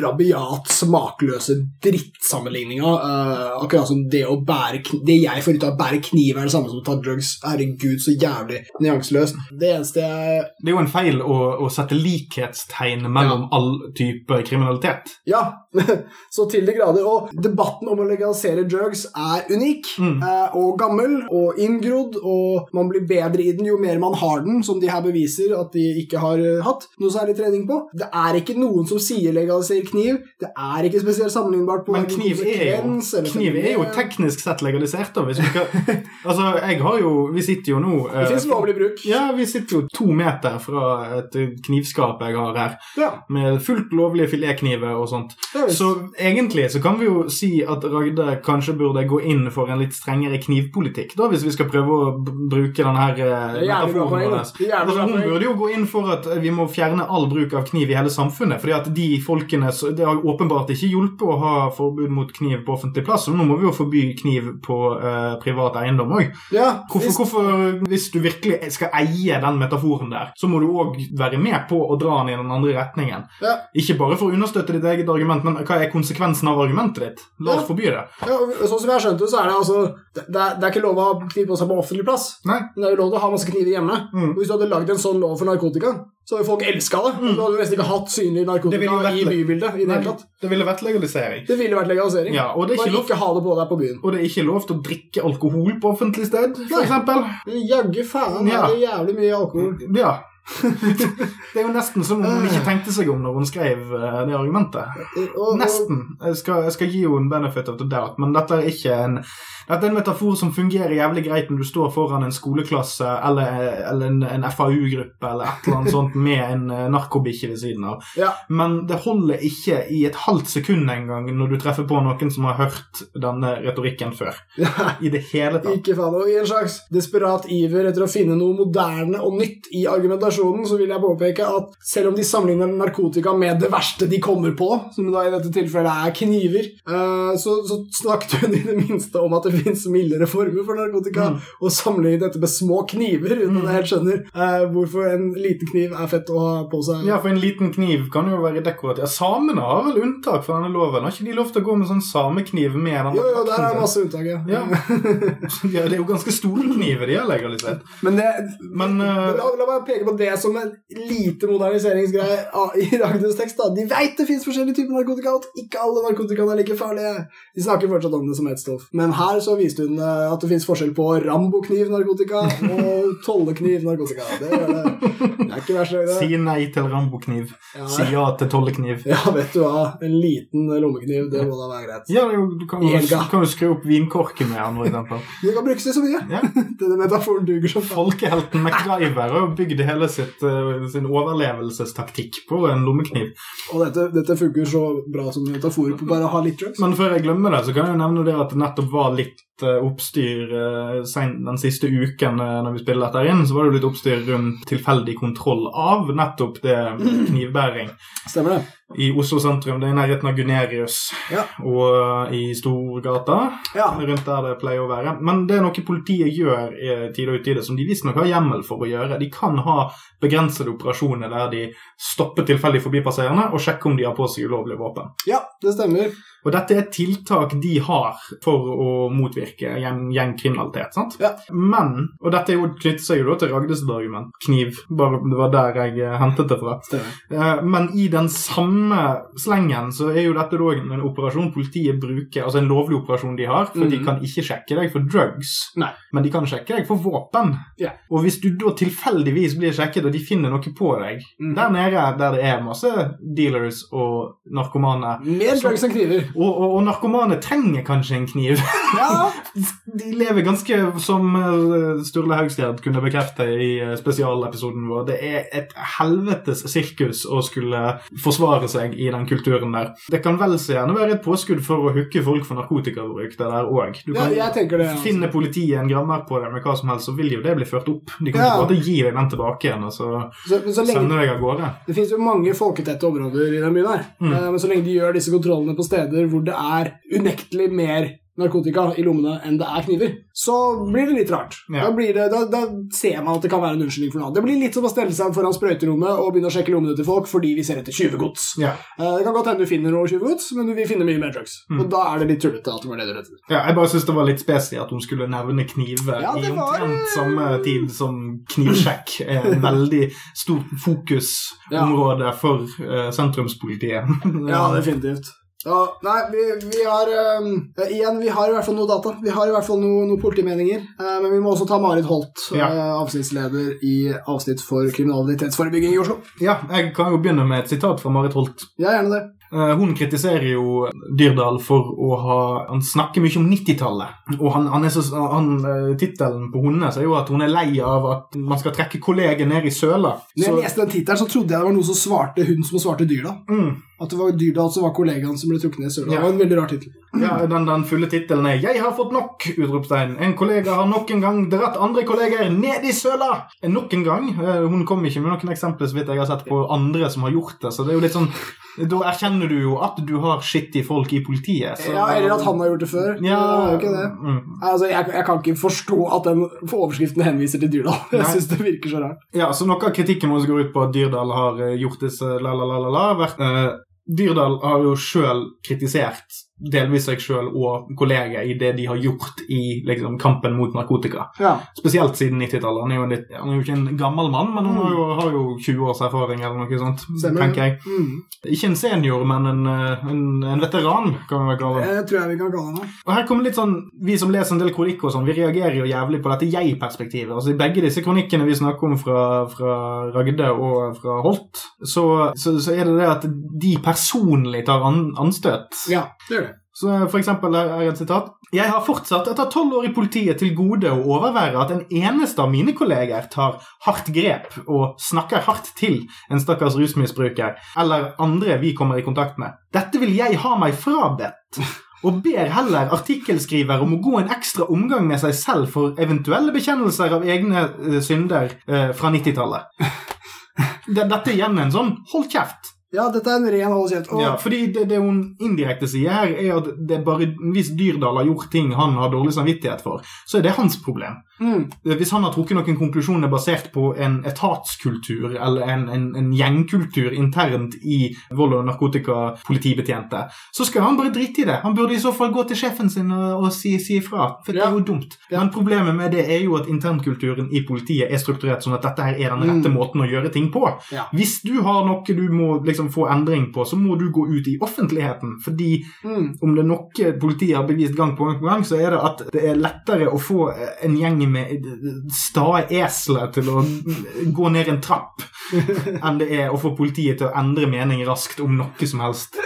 Speaker 1: rabiat smakløse drittsammenligninga. Uh, akkurat som det å bære Det jeg får ut av å bære kniv, er det samme som å ta drugs. Herregud, så jævlig nyanseløst. Det eneste jeg
Speaker 2: Det er jo en feil å, å sette likhetstegn mellom ja. all type kriminalitet.
Speaker 1: Ja, Så til de grader. Og debatten om å legalisere drugs er unik
Speaker 2: Mm.
Speaker 1: eh, og gammel og inngrodd, og man blir bedre i den jo mer man har den, som de her beviser at de ikke har eh, hatt noe særlig trening på. Det er ikke noen som sier legaliser kniv. Det er ikke spesielt sammenlignbart på
Speaker 2: Men kniv er, jo, kniv er jo teknisk sett legalisert, da. Skal, altså, jeg har jo Vi sitter jo nå
Speaker 1: Det
Speaker 2: eh,
Speaker 1: fins lovlig bruk.
Speaker 2: Ja, vi sitter jo to meter fra et knivskap jeg har her,
Speaker 1: Ja,
Speaker 2: med fullt lovlige filetkniver og sånt.
Speaker 1: det
Speaker 2: Så egentlig så kan vi jo si at Ragde kanskje burde gå inn for en litt strengere knivpolitikk, da, hvis vi skal prøve å bruke denne her eh, metaforen vår. Altså, hun burde jo gå inn for at vi må fjerne all bruk av kniv i hele samfunnet. fordi at de folkene, så Det har åpenbart ikke hjulpet å ha forbud mot kniv på offentlig plass. og Nå må vi jo forby kniv på uh, privat eiendom òg.
Speaker 1: Ja,
Speaker 2: Hvorfor,
Speaker 1: hvis-
Speaker 2: hvorfor, hvis du virkelig skal eie den metaforen der, så må du òg være med på å dra den i den andre retningen.
Speaker 1: Ja.
Speaker 2: Ikke bare for å understøtte ditt eget argument, men hva er konsekvensen av argumentet ditt? La oss
Speaker 1: Ja.
Speaker 2: forby det.
Speaker 1: Ja, sånn som jeg har skjønt det, så er det altså Det, det, er, det er ikke lov å ha kniv på seg på offentlig plass.
Speaker 2: Nei.
Speaker 1: Men det er jo lov til å ha masse kniver hjemme.
Speaker 2: Mm.
Speaker 1: Hvis du hadde lagd en sånn lov for narkotika, så hadde folk elska det. Du hadde nesten ikke hatt synlig
Speaker 2: Mm. Det
Speaker 1: narkotika i bybildet. i det hele tatt.
Speaker 2: Det ville vært legalisering.
Speaker 1: Det ville vært legalisering.
Speaker 2: Ja, og det er ikke lov
Speaker 1: ikke ha det på deg på byen.
Speaker 2: og det er ikke lov til å drikke alkohol på offentlig sted, f.eks.
Speaker 1: Jaggu faen
Speaker 2: Ja.
Speaker 1: er jævlig mye alkohol.
Speaker 2: Ja. det er jo nesten som om hun ikke tenkte seg om når hun skrev eh, det argumentet.
Speaker 1: Og,
Speaker 2: Nesten. Jeg skal, jeg skal gi henne en benefit of the doubt, men dette er ikke en dette er en metafor som fungerer jævlig greit når du står foran en skoleklasse eller, eller en, en FAU-gruppe eller et eller annet sånt med en eh, narkobikkje ved siden av.
Speaker 1: ja,
Speaker 2: Men det holder ikke i et halvt sekund engang når du treffer på noen som har hørt denne retorikken før. I det hele tatt.
Speaker 1: ikke faen. Og i en slags desperat iver etter å finne noe moderne og nytt i argumentasjonen, så vil jeg påpeke at selv om de sammenligner narkotika med det verste de kommer på, som da i dette tilfellet er kniver, eh, så, så snakket hun i det minste om at det fins mildere former for narkotika,
Speaker 2: Mm.
Speaker 1: og sammenligne dette med små kniver, uten at jeg helt skjønner eh, hvorfor en liten kniv er fett å ha på seg.
Speaker 2: Ja, for en liten kniv kan jo være dekorativ. Samene har vel unntak fra denne loven? Har ikke de lov til å gå med sånn samekniv med den
Speaker 1: Jo, jo, der er masse unntak, ja.
Speaker 2: Ja. ja, det er jo ganske store kniver de har legalisert.
Speaker 1: Men, det,
Speaker 2: Men uh...
Speaker 1: la, la meg peke på det som en lite moderniseringsgreie i dagens tekst. da. De veit det fins forskjellige typer narkotika, og ikke alle narkotikaene er like farlige. De snakker fortsatt om det som ett stoff. Men her så viste hun eh, at det fins forskjell på Rambo-kniv-narkotika og Tollekniv-narkotika. Det, det. det er ikke verst. Det.
Speaker 2: si nei til Rambo-kniv.
Speaker 1: Ja,
Speaker 2: Si ja til tollekniv.
Speaker 1: ja, vet du hva. En liten lommekniv, det må da være greit.
Speaker 2: Ja, jo, du kan jo, kan jo skru opp vinkorken med den, for eksempel.
Speaker 1: Det kan brukes til så mye.
Speaker 2: Ja.
Speaker 1: Denne metaforen duger som.
Speaker 2: Folkehelten MacGyver har bygd hele sitt, eh, sin overlevelsestaktikk på en lommekniv.
Speaker 1: Og dette, dette funker så bra som metafor på bare å ha litt drugs.
Speaker 2: Men før jeg glemmer det, så kan jeg jo nevne det at det nettopp var litt eight eh, oppstyr eh, den siste uken eh, når vi spiller dette inn, så var det jo litt oppstyr rundt tilfeldig kontroll av nettopp det knivbæring
Speaker 1: Stemmer det.
Speaker 2: i Oslo sentrum. Det er i nærheten av Gunerius
Speaker 1: Ja.
Speaker 2: og i Storgata,
Speaker 1: Ja.
Speaker 2: rundt der det pleier å være. Men det er noe politiet gjør i tide og utide som de visstnok har hjemmel for å gjøre. De kan ha begrensede operasjoner der de stopper tilfeldig forbipasserende og sjekker om de har på seg ulovlige våpen.
Speaker 1: ja, det stemmer.
Speaker 2: Og dette er tiltak de har for å motvirke gjeng gjengkriminalitet. sant?
Speaker 1: Ja.
Speaker 2: Men, og dette jo knytter seg jo til Ragdes argument, kniv, bare det var der jeg eh, hentet det fra.
Speaker 1: Stemmer.
Speaker 2: Eh, Men i den samme slengen så er jo dette da en operasjon politiet bruker, altså en lovlig operasjon de har, for de
Speaker 1: Mhm.
Speaker 2: kan ikke sjekke deg for drugs,
Speaker 1: Nei.
Speaker 2: men de kan sjekke deg for våpen.
Speaker 1: Ja.
Speaker 2: Og hvis du da tilfeldigvis blir sjekket, og de finner noe på deg,
Speaker 1: mm.
Speaker 2: der nede der det er masse dealers og narkomane,
Speaker 1: Mer drugs enn kniver.
Speaker 2: og, og, og narkomane trenger kanskje en kniv.
Speaker 1: Ja,
Speaker 2: De lever ganske som eh, Sturle Haugstjerd kunne bekrefte i eh, spesialepisoden vår. Det er et helvetes sirkus å skulle forsvare seg i den kulturen der. Det kan vel så gjerne være et påskudd for å hooke folk for narkotikabruk, det der òg. Du
Speaker 1: ja
Speaker 2: kan
Speaker 1: jeg det. altså.
Speaker 2: finne politiet en grammer på det med hva som helst, så vil jo det bli ført opp. De kan
Speaker 1: Ja.
Speaker 2: ikke bare gi deg den tilbake igjen og så
Speaker 1: Så, så lenge,
Speaker 2: sende deg av gårde.
Speaker 1: det finnes jo mange folketette områder i den byen her.
Speaker 2: Mm.
Speaker 1: Eh, Men så lenge de gjør disse kontrollene på steder hvor det er unektelig mer narkotika i lommene enn det er kniver, så blir det litt rart.
Speaker 2: Ja.
Speaker 1: Da, blir det, da, da ser man at det kan være en unnskyldning for noe. Det blir litt som å stelle seg foran sprøyterommet og begynne å sjekke lommene til folk fordi vi ser etter tjuvegods.
Speaker 2: Ja.
Speaker 1: Uh, Det kan godt hende du finner noe tjuvegods, men du vil finne mye mer drugs.
Speaker 2: Mm.
Speaker 1: Og da er det litt tullete at det var det du rettet.
Speaker 2: Ja, jeg bare synes det var litt spesielt at hun skulle nevne kniver
Speaker 1: Ja,
Speaker 2: i omtrent samme tid som knivsjekk er en veldig stort fokusområde for uh, sentrumspolitiet.
Speaker 1: Ja, definitivt. Ja, nei, vi, vi har um, Igjen, vi har i hvert fall noe data. Vi har i hvert fall noen noe politimeninger. Uh, men vi må også ta Marit Holt,
Speaker 2: Ja.
Speaker 1: uh, avsnittsleder i avsnitt for kriminalitetsforebygging i Oslo.
Speaker 2: Ja, jeg kan jo begynne med et sitat fra Marit Holt.
Speaker 1: Ja, gjerne det.
Speaker 2: Eh, Hun kritiserer jo Dyrdal for å ha Han snakker mye om 90-tallet. Og han, han så, han, eh, tittelen på hennes er jo at hun er lei av at man skal trekke kolleger ned i søla.
Speaker 1: Når jeg
Speaker 2: Så,
Speaker 1: leste den tittelen, så trodde jeg det var noe som svarte hun som svarte Dyrdal.
Speaker 2: mm,
Speaker 1: At det var Dyrdal som var kollegaen som ble trukket ned i søla.
Speaker 2: Ja.
Speaker 1: Det var en veldig rar tittel.
Speaker 2: ja, den, den fulle tittelen er 'Jeg har fått nok!' utropstegn. En kollega har nok en gang dratt andre kolleger ned i søla! Nok en gang. Eh, Hun kom ikke med noen eksempler så vidt jeg har sett på andre som har gjort det. Så det er jo litt sånn Da erkjenner du jo at du har skitty folk i politiet. Så,
Speaker 1: Ja, Eller at han har gjort det før.
Speaker 2: Ja,
Speaker 1: det ikke det.
Speaker 2: Mm.
Speaker 1: Altså, jeg, jeg kan ikke forstå at den overskriften henviser til Dyrdal. Jeg
Speaker 2: synes
Speaker 1: syns det virker så rart.
Speaker 2: Ja, så Noe av kritikken vår går ut på at Dyrdal har eh, gjort disse la-la-la-la. vært eh, Dyrdal har jo sjøl kritisert delvis seg sjøl og kolleger i det de har gjort i liksom, kampen mot narkotika.
Speaker 1: Ja.
Speaker 2: Spesielt siden 90-tallet. Han, han er jo ikke en gammel mann, men han har jo, har jo 20 års erfaring eller noe sånt.
Speaker 1: Stemmer.
Speaker 2: tenker jeg.
Speaker 1: Mm.
Speaker 2: Ikke en senior, men en, eh, en, en veteran, kan vi vel kalle det.
Speaker 1: Det tror jeg vi kan kalle det.
Speaker 2: Og her kommer litt sånn, Vi som leser en del kronikk, og sånn, vi reagerer jo jævlig på dette jeg-perspektivet. Altså I begge disse kronikkene vi snakker om fra, fra Ragde og fra Holt, så, så, så er det det at de personlig tar an, anstøt.
Speaker 1: Ja, det gjør det.
Speaker 2: Så for eksempel her er et sitat. Jeg har fortsatt etter tolv år i politiet til gode å overvære at en eneste av mine kolleger tar hardt grep og snakker hardt til en stakkars rusmisbruker eller andre vi kommer i kontakt med. Dette vil jeg ha meg frabedt. Og ber heller artikkelskriver om å gå en ekstra omgang med seg selv for eventuelle bekjennelser av egne eh, synder eh, fra 90-tallet. Dette er igjen en sånn hold kjeft.
Speaker 1: Ja, dette er en ren hold kjeft.
Speaker 2: Ja, fordi det, det hun indirekte sier her, er at det bare hvis Dyrdal har gjort ting han har dårlig samvittighet for, så er det hans problem.
Speaker 1: Mm,
Speaker 2: Hvis han har trukket noen konklusjoner basert på en etatskultur eller en, en, en gjengkultur internt i vold- og narkotikapolitibetjente, så skal han bare drite i det. Han burde i så fall gå til sjefen sin og, og si, si ifra, for det er jo dumt.
Speaker 1: Ja.
Speaker 2: Men problemet med det er jo at internkulturen i politiet er strukturert sånn at dette her er den rette
Speaker 1: Mm.
Speaker 2: måten å gjøre ting på.
Speaker 1: Ja.
Speaker 2: Hvis du har noe du må liksom få endring på, så må du gå ut i offentligheten. Fordi
Speaker 1: mm,
Speaker 2: om det er noe politiet har bevist gang på gang, på gang, så er det at det er lettere å få en gjeng med stae esler til å gå ned en trapp, enn det er å få politiet til å endre mening raskt om noe som helst.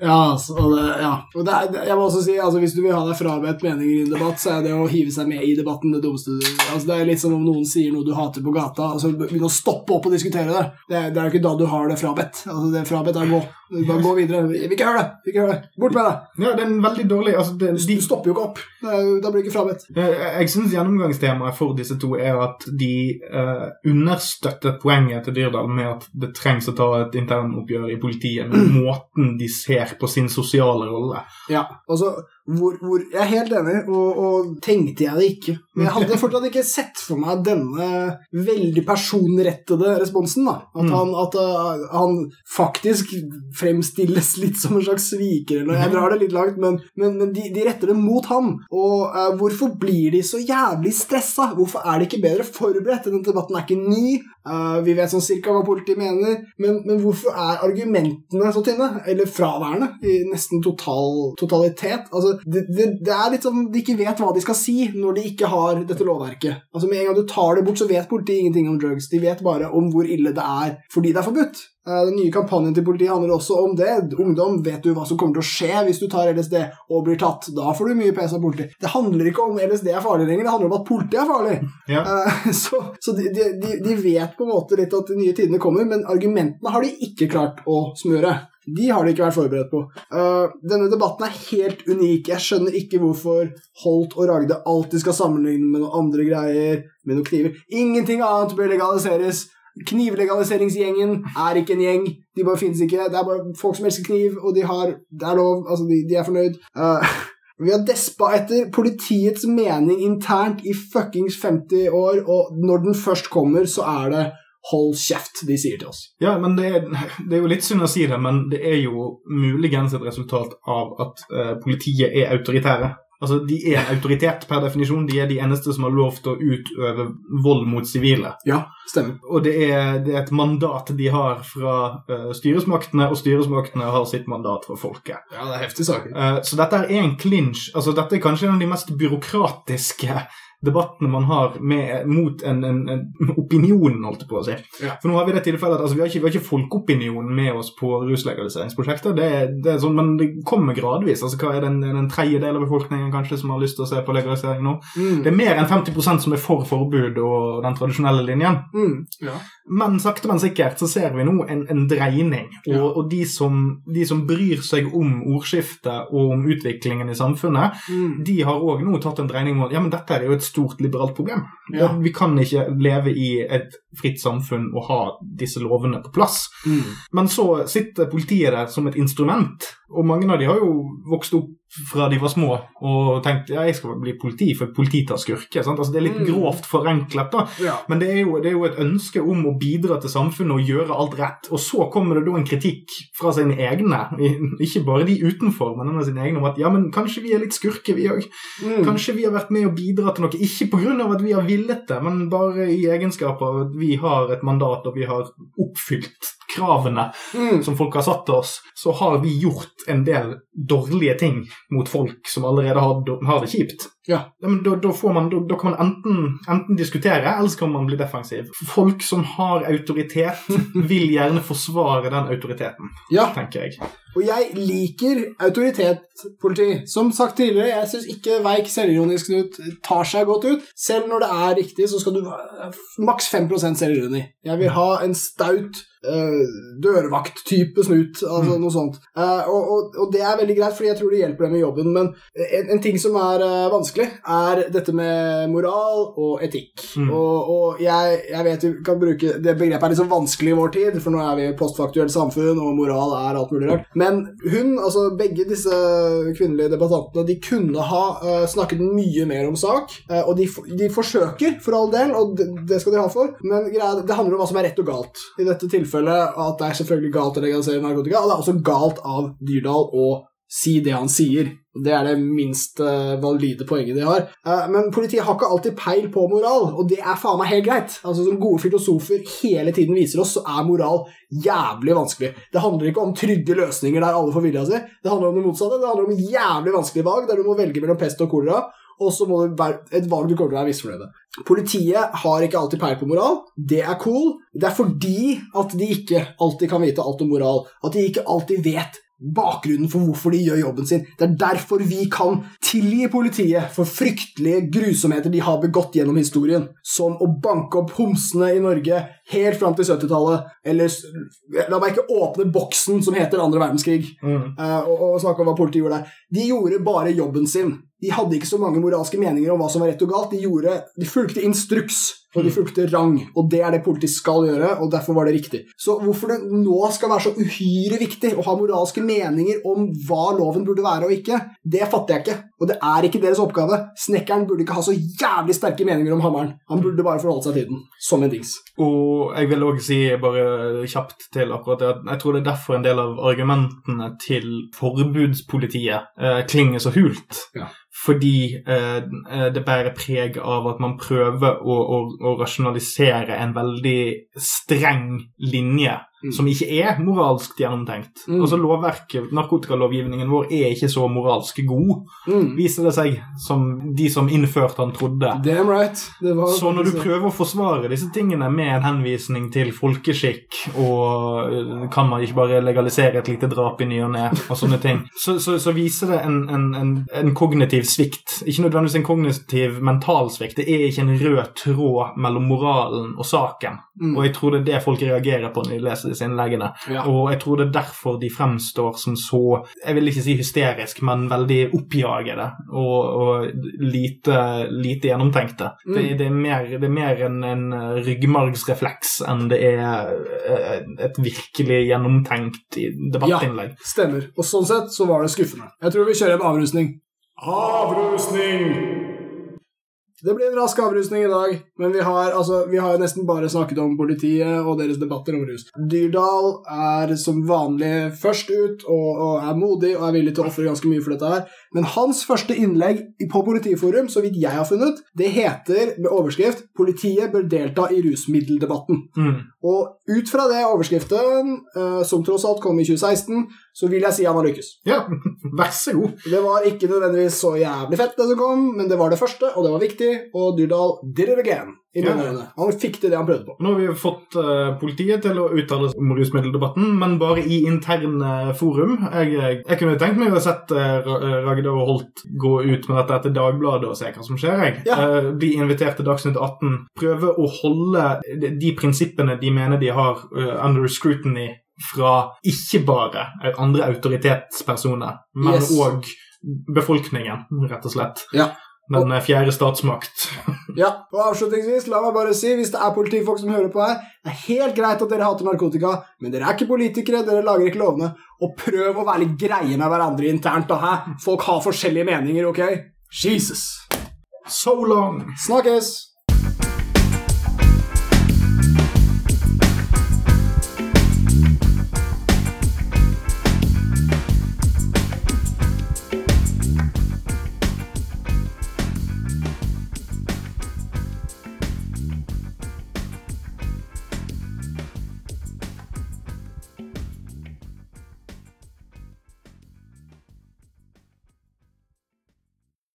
Speaker 1: Ja, altså, det, ja. Og det er, jeg må også si, altså, Hvis du vil ha deg frabedt meninger i en debatt, så er det å hive seg med i debatten det dummeste du altså, Det er litt som om noen sier noe du hater på gata, og så begynne å stoppe opp og diskutere det. Det er, det er jo ikke da du har det frabedt. Altså, det frabedt er gå. Bare gå videre. Vi vil ikke høre det! Vi vil ikke høre det. Bort med det!
Speaker 2: Ja, det er en veldig dårlig altså det, de,
Speaker 1: Du stopper jo ikke opp. Er, da blir det ikke frabedt.
Speaker 2: Jeg, Jeg syns gjennomgangstemaet for disse to er at de uh, understøtter poenget til Dyrdal med at det trengs å ta et internoppgjør i politiet med måten de ser på sin sosiale rolle.
Speaker 1: Ja, altså, hvor, hvor, Jeg er helt enig, og, og tenkte jeg det ikke. Men jeg hadde fortsatt ikke sett for meg denne veldig personrettede responsen. da. At,
Speaker 2: Mm.
Speaker 1: han, at uh, han faktisk fremstilles litt som en slags sviker. eller Jeg drar det litt langt, men, men, men de, de retter det mot ham. Og uh, hvorfor blir de så jævlig stressa? Hvorfor er de ikke bedre forberedt? Denne debatten er ikke ny. Uh, vi vet sånn cirka hva politiet mener, men, men hvorfor er argumentene så tynne? Eller fraværende i nesten total, totalitet? Altså, det, det, det er litt sånn de ikke vet hva de skal si når de ikke har dette lovverket. Altså, Med en gang du tar det bort, så vet politiet ingenting om drugs. De vet bare om hvor ille det er fordi det er forbudt. Uh, Den nye kampanjen til politiet handler også om det. Ungdom, vet du hva som kommer til å skje hvis du tar LSD og blir tatt? Da får du mye pes av politiet. Det handler ikke om LSD er farlig lenger, det handler om at politiet er farlig.
Speaker 2: Ja.
Speaker 1: Eh, så så de, de, de vet på en måte litt at de nye tidene kommer, men argumentene har de ikke klart å smøre. De har de ikke vært forberedt på. Uh, denne debatten er helt unik. Jeg skjønner ikke hvorfor Holt og Ragde alltid skal sammenligne med noen andre greier, med noen kniver. Ingenting annet bør legaliseres. Knivlegaliseringsgjengen er ikke en gjeng. De bare finnes ikke. Det er bare folk som elsker kniv, og de har Det er lov. Altså, de, de er fornøyd. Uh, vi har despa etter politiets mening internt i fuckings 50 år, og når den først kommer, så er det hold kjeft de sier til oss.
Speaker 2: Ja, men det er, det er jo litt synd å si det, men det er jo muligens et resultat av at eh, politiet er autoritære. Altså, De er en autoritet per definisjon. De er de eneste som har lov til å utøve vold mot sivile.
Speaker 1: Ja, stemmer.
Speaker 2: Og det er, det er et mandat de har fra uh, styresmaktene, og styresmaktene har sitt mandat fra folket.
Speaker 1: Ja, det er heftige saker.
Speaker 2: Uh, så dette er en clinch. Altså, dette er kanskje en av de mest byråkratiske debattene man har med, mot en, en, en opinion, holdt jeg på å si.
Speaker 1: Ja.
Speaker 2: For nå har vi det tilfellet at altså, vi, har ikke, vi har ikke folkeopinionen med oss på ruslegaliseringsprosjekter. Det, det er sånn, men det kommer gradvis. Altså, hva er det, en, en tredjedel av befolkningen kanskje som har lyst til å se på legalisering nå?
Speaker 1: Mm.
Speaker 2: Det er mer enn 50% som er for forbud og den tradisjonelle linjen.
Speaker 1: Mm. Ja.
Speaker 2: Men sakte, men sikkert så ser vi nå en, en dreining. Og,
Speaker 1: Ja.
Speaker 2: og de, som, de som bryr seg om ordskiftet og om utviklingen i samfunnet,
Speaker 1: Mm.
Speaker 2: de har òg nå tatt en dreining mot ja, men dette er jo et stort liberalt problem.
Speaker 1: Ja.
Speaker 2: Vi kan ikke leve i et fritt samfunn og ha disse lovene på plass.
Speaker 1: Mm.
Speaker 2: Men så sitter politiet der som et instrument, og mange av de har jo vokst opp fra de var små og tenkte ja, jeg skal bli politi, for politi tar skurker. Altså, det er litt
Speaker 1: Mm.
Speaker 2: grovt forenklet, da.
Speaker 1: Ja.
Speaker 2: Men det er, jo, det er jo et ønske om å bidra til samfunnet og gjøre alt rett. Og så kommer det da en kritikk fra sine egne, ikke bare de utenfor, men av sine egne, om at ja, men kanskje vi er litt skurker, vi òg.
Speaker 1: Mm.
Speaker 2: Kanskje vi har vært med å bidra til noe, ikke pga. at vi har villet det, men bare i egenskap av at vi har et mandat og vi har oppfylt kravene
Speaker 1: Mm.
Speaker 2: som folk har satt til oss, så har vi gjort en del dårlige ting mot folk som allerede har, har det kjipt.
Speaker 1: Ja.
Speaker 2: men da, da, får man, da, da kan man enten, enten diskutere, eller så kan man bli defensiv. Folk som har autoritet, vil gjerne forsvare den autoriteten,
Speaker 1: ja.
Speaker 2: tenker jeg.
Speaker 1: Og jeg liker autoritetpoliti. Som sagt tidligere, jeg syns ikke veik selvironisk Knut tar seg godt ut. Selv når det er riktig, så skal du ha maks 5 selvironi. Jeg vil ha en staut uh, dørvakttype snut, altså
Speaker 2: Mm.
Speaker 1: noe sånt. Uh, og, og, og det er veldig greit, fordi jeg tror det hjelper dem i jobben. Men en, en ting som er uh, vanskelig, er dette med moral og etikk.
Speaker 2: Mm.
Speaker 1: Og, og jeg, jeg vet vi kan bruke Det begrepet er litt så vanskelig i vår tid, for nå er vi i postfaktuelt samfunn, og moral er alt mulig rart. Men hun, altså begge disse kvinnelige debattantene, de kunne ha uh, snakket mye mer om sak. Uh, og de, de forsøker, for all del, og det, det skal de ha for, men greia, det handler om hva som er rett og galt. I dette tilfellet at det er selvfølgelig galt å legalisere narkotika, og det er også galt av Dyrdal å si det han sier. Det er det minst valide poenget de har. Eh, men politiet har ikke alltid peil på moral, og det er faen meg helt greit. Altså Som gode filosofer hele tiden viser oss, så er moral jævlig vanskelig. Det handler ikke om trygge løsninger der alle får vilja si. Det handler om det motsatte. Det handler om jævlig vanskelige valg der du må velge mellom pest og kolera. Og så må det være et valg du kommer til å være misfornøyd med. Politiet har ikke alltid peil på moral. Det er cool. Det er fordi at de ikke alltid kan vite alt om moral. At de ikke alltid vet bakgrunnen for hvorfor de gjør jobben sin. Det er derfor vi kan tilgi politiet for fryktelige grusomheter de har begått gjennom historien, som å banke opp homsene i Norge helt fram til 70-tallet, eller La meg ikke åpne boksen som heter andre verdenskrig,
Speaker 2: Mm.
Speaker 1: eh, og, og snakke om hva politiet gjorde der. De gjorde bare jobben sin. De hadde ikke så mange moralske meninger om hva som var rett og galt. De, gjorde, de fulgte instruks, og de fulgte rang. Og det er det politiet skal gjøre, og derfor var det riktig. Så hvorfor det nå skal være så uhyre viktig å ha moralske meninger om hva loven burde være og ikke, det fatter jeg ikke. Og det er ikke deres oppgave. Snekkeren burde ikke ha så jævlig sterke meninger om hammeren. Han burde bare forholde seg til den, som en dings.
Speaker 2: Og jeg vil òg si bare kjapt til akkurat det at jeg tror det er derfor en del av argumentene til forbudspolitiet eh, klinger så hult.
Speaker 1: Ja.
Speaker 2: Fordi eh, eh, det bærer preg av at man prøver å, å, å rasjonalisere en veldig streng linje
Speaker 1: Mm.
Speaker 2: som ikke er moralsk gjennomtenkt.
Speaker 1: Mm.
Speaker 2: Altså Lovverket, narkotikalovgivningen vår, er ikke så moralsk god,
Speaker 1: Mm.
Speaker 2: viser det seg, som de som innførte han, trodde.
Speaker 1: Damn right. Det var
Speaker 2: Så når du prøver å forsvare disse tingene med en henvisning til folkeskikk, og øh, kan man ikke bare legalisere et lite drap i ny og ne, og sånne ting, så, så, så viser det en, en, en, en kognitiv svikt. Ikke nødvendigvis en kognitiv mental svikt, det er ikke en rød tråd mellom moralen og saken.
Speaker 1: Mm.
Speaker 2: Og jeg tror det er det folk reagerer på når de leser disse innleggene.
Speaker 1: Ja.
Speaker 2: Og jeg tror det er derfor de fremstår som så Jeg vil ikke si hysterisk, men veldig oppjagede og, og lite, lite gjennomtenkte.
Speaker 1: Mm.
Speaker 2: Det, det er mer, det er mer en, en ryggmargsrefleks enn det er eh, et virkelig gjennomtenkt debattinnlegg.
Speaker 1: Ja, Stemmer. Og sånn sett så var det skuffende. Jeg tror vi kjører en avrusning. Avrusning! Det blir en rask avrusning i dag, men vi har, altså, vi har jo nesten bare snakket om politiet og deres debatter om rus. Dyrdal er som vanlig først ut og, og er modig og er villig til å ofre ganske mye for dette her. Men hans første innlegg på Politiforum, så vidt jeg har funnet, det heter med overskrift 'Politiet bør delta i rusmiddeldebatten'.
Speaker 2: Mm.
Speaker 1: Og ut fra det overskriften, eh, som tross alt kom i 2016, så vil jeg si han har lykkes.
Speaker 2: Ja, vær så god.
Speaker 1: Det var ikke nødvendigvis så jævlig fett, det som kom, men det var det første, og det var viktig, og Dyrdal did it again. I mine øyne. Han fikk til det han prøvde på.
Speaker 2: Nå har vi fått uh, politiet til å uttale seg om rusmiddeldebatten, men bare i interne forum. Jeg, jeg, jeg kunne tenkt meg å sett uh, Ragde og Holt gå ut med dette til Dagbladet og se hva som skjer. Jeg.
Speaker 1: Ja.
Speaker 2: Uh, bli invitert til Dagsnytt 18. Prøve å holde de, prinsippene de mener de har eh, under scrutiny fra ikke bare andre autoritetspersoner, men
Speaker 1: Yes.
Speaker 2: befolkningen, rett og slett.
Speaker 1: Ja.
Speaker 2: Den og, fjerde statsmakt.
Speaker 1: Ja, og avslutningsvis, la meg bare si, hvis det er politifolk som hører på her, det er helt greit at dere hater narkotika, men dere er ikke politikere, dere lager ikke lovene, og prøv å være litt greie med hverandre internt, da, hæ? Folk har forskjellige meninger, ok? Jesus.
Speaker 2: So long!
Speaker 1: Snakkes!